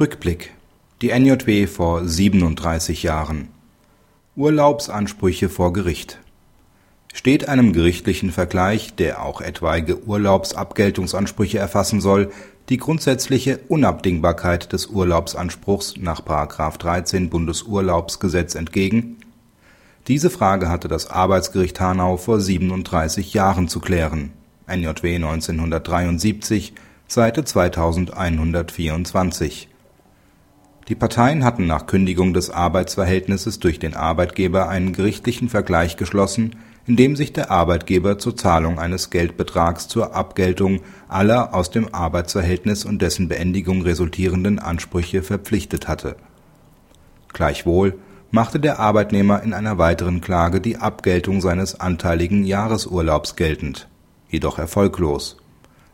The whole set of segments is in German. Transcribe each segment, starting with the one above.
Rückblick. Die NJW vor 37 Jahren. Urlaubsansprüche vor Gericht. Steht einem gerichtlichen Vergleich, der auch etwaige Urlaubsabgeltungsansprüche erfassen soll, die grundsätzliche Unabdingbarkeit des Urlaubsanspruchs nach § 13 Bundesurlaubsgesetz entgegen? Diese Frage hatte das Arbeitsgericht Hanau vor 37 Jahren zu klären (NJW 1973, Seite 2124). Die Parteien hatten nach Kündigung des Arbeitsverhältnisses durch den Arbeitgeber einen gerichtlichen Vergleich geschlossen in dem sich der Arbeitgeber zur Zahlung eines Geldbetrags zur Abgeltung aller aus dem Arbeitsverhältnis und dessen Beendigung resultierenden Ansprüche verpflichtet hatte. Gleichwohl machte der Arbeitnehmer in einer weiteren Klage die Abgeltung seines anteiligen Jahresurlaubs geltend, jedoch erfolglos.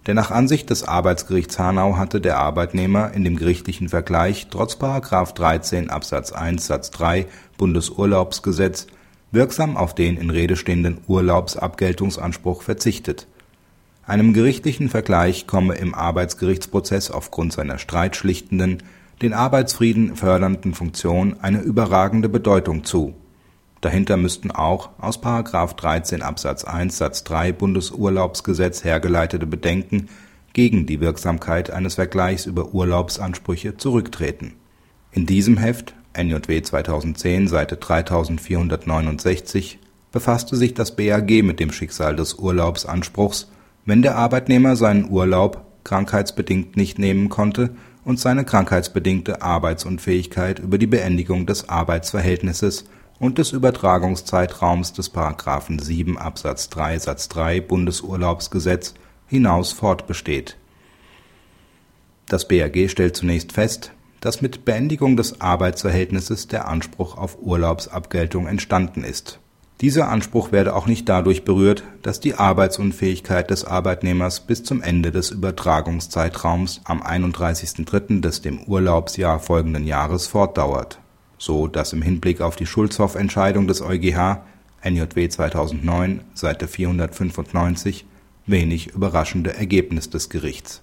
Denn nach Ansicht des Arbeitsgerichts Hanau hatte der Arbeitnehmer in dem gerichtlichen Vergleich trotz § 13 Absatz 1 Satz 3 Bundesurlaubsgesetz wirksam auf den in Rede stehenden Urlaubsabgeltungsanspruch verzichtet. Einem gerichtlichen Vergleich komme im Arbeitsgerichtsprozess aufgrund seiner streitschlichtenden, den Arbeitsfrieden fördernden Funktion eine überragende Bedeutung zu. Dahinter müssten auch aus § 13 Absatz 1 Satz 3 Bundesurlaubsgesetz hergeleitete Bedenken gegen die Wirksamkeit eines Vergleichs über Urlaubsansprüche zurücktreten. In diesem Heft NJW 2010, Seite 3469, befasste sich das BAG mit dem Schicksal des Urlaubsanspruchs, wenn der Arbeitnehmer seinen Urlaub krankheitsbedingt nicht nehmen konnte und seine krankheitsbedingte Arbeitsunfähigkeit über die Beendigung des Arbeitsverhältnisses und des Übertragungszeitraums des § 7 Absatz 3 Satz 3 Bundesurlaubsgesetz hinaus fortbesteht. Das BAG stellt zunächst fest dass mit Beendigung des Arbeitsverhältnisses der Anspruch auf Urlaubsabgeltung entstanden ist. Dieser Anspruch werde auch nicht dadurch berührt, dass die Arbeitsunfähigkeit des Arbeitnehmers bis zum Ende des Übertragungszeitraums am 31.03. des dem Urlaubsjahr folgenden Jahres fortdauert, so das im Hinblick auf die Schulzhoff-Entscheidung des EuGH (NJW 2009, Seite 495) wenig überraschende Ergebnis des Gerichts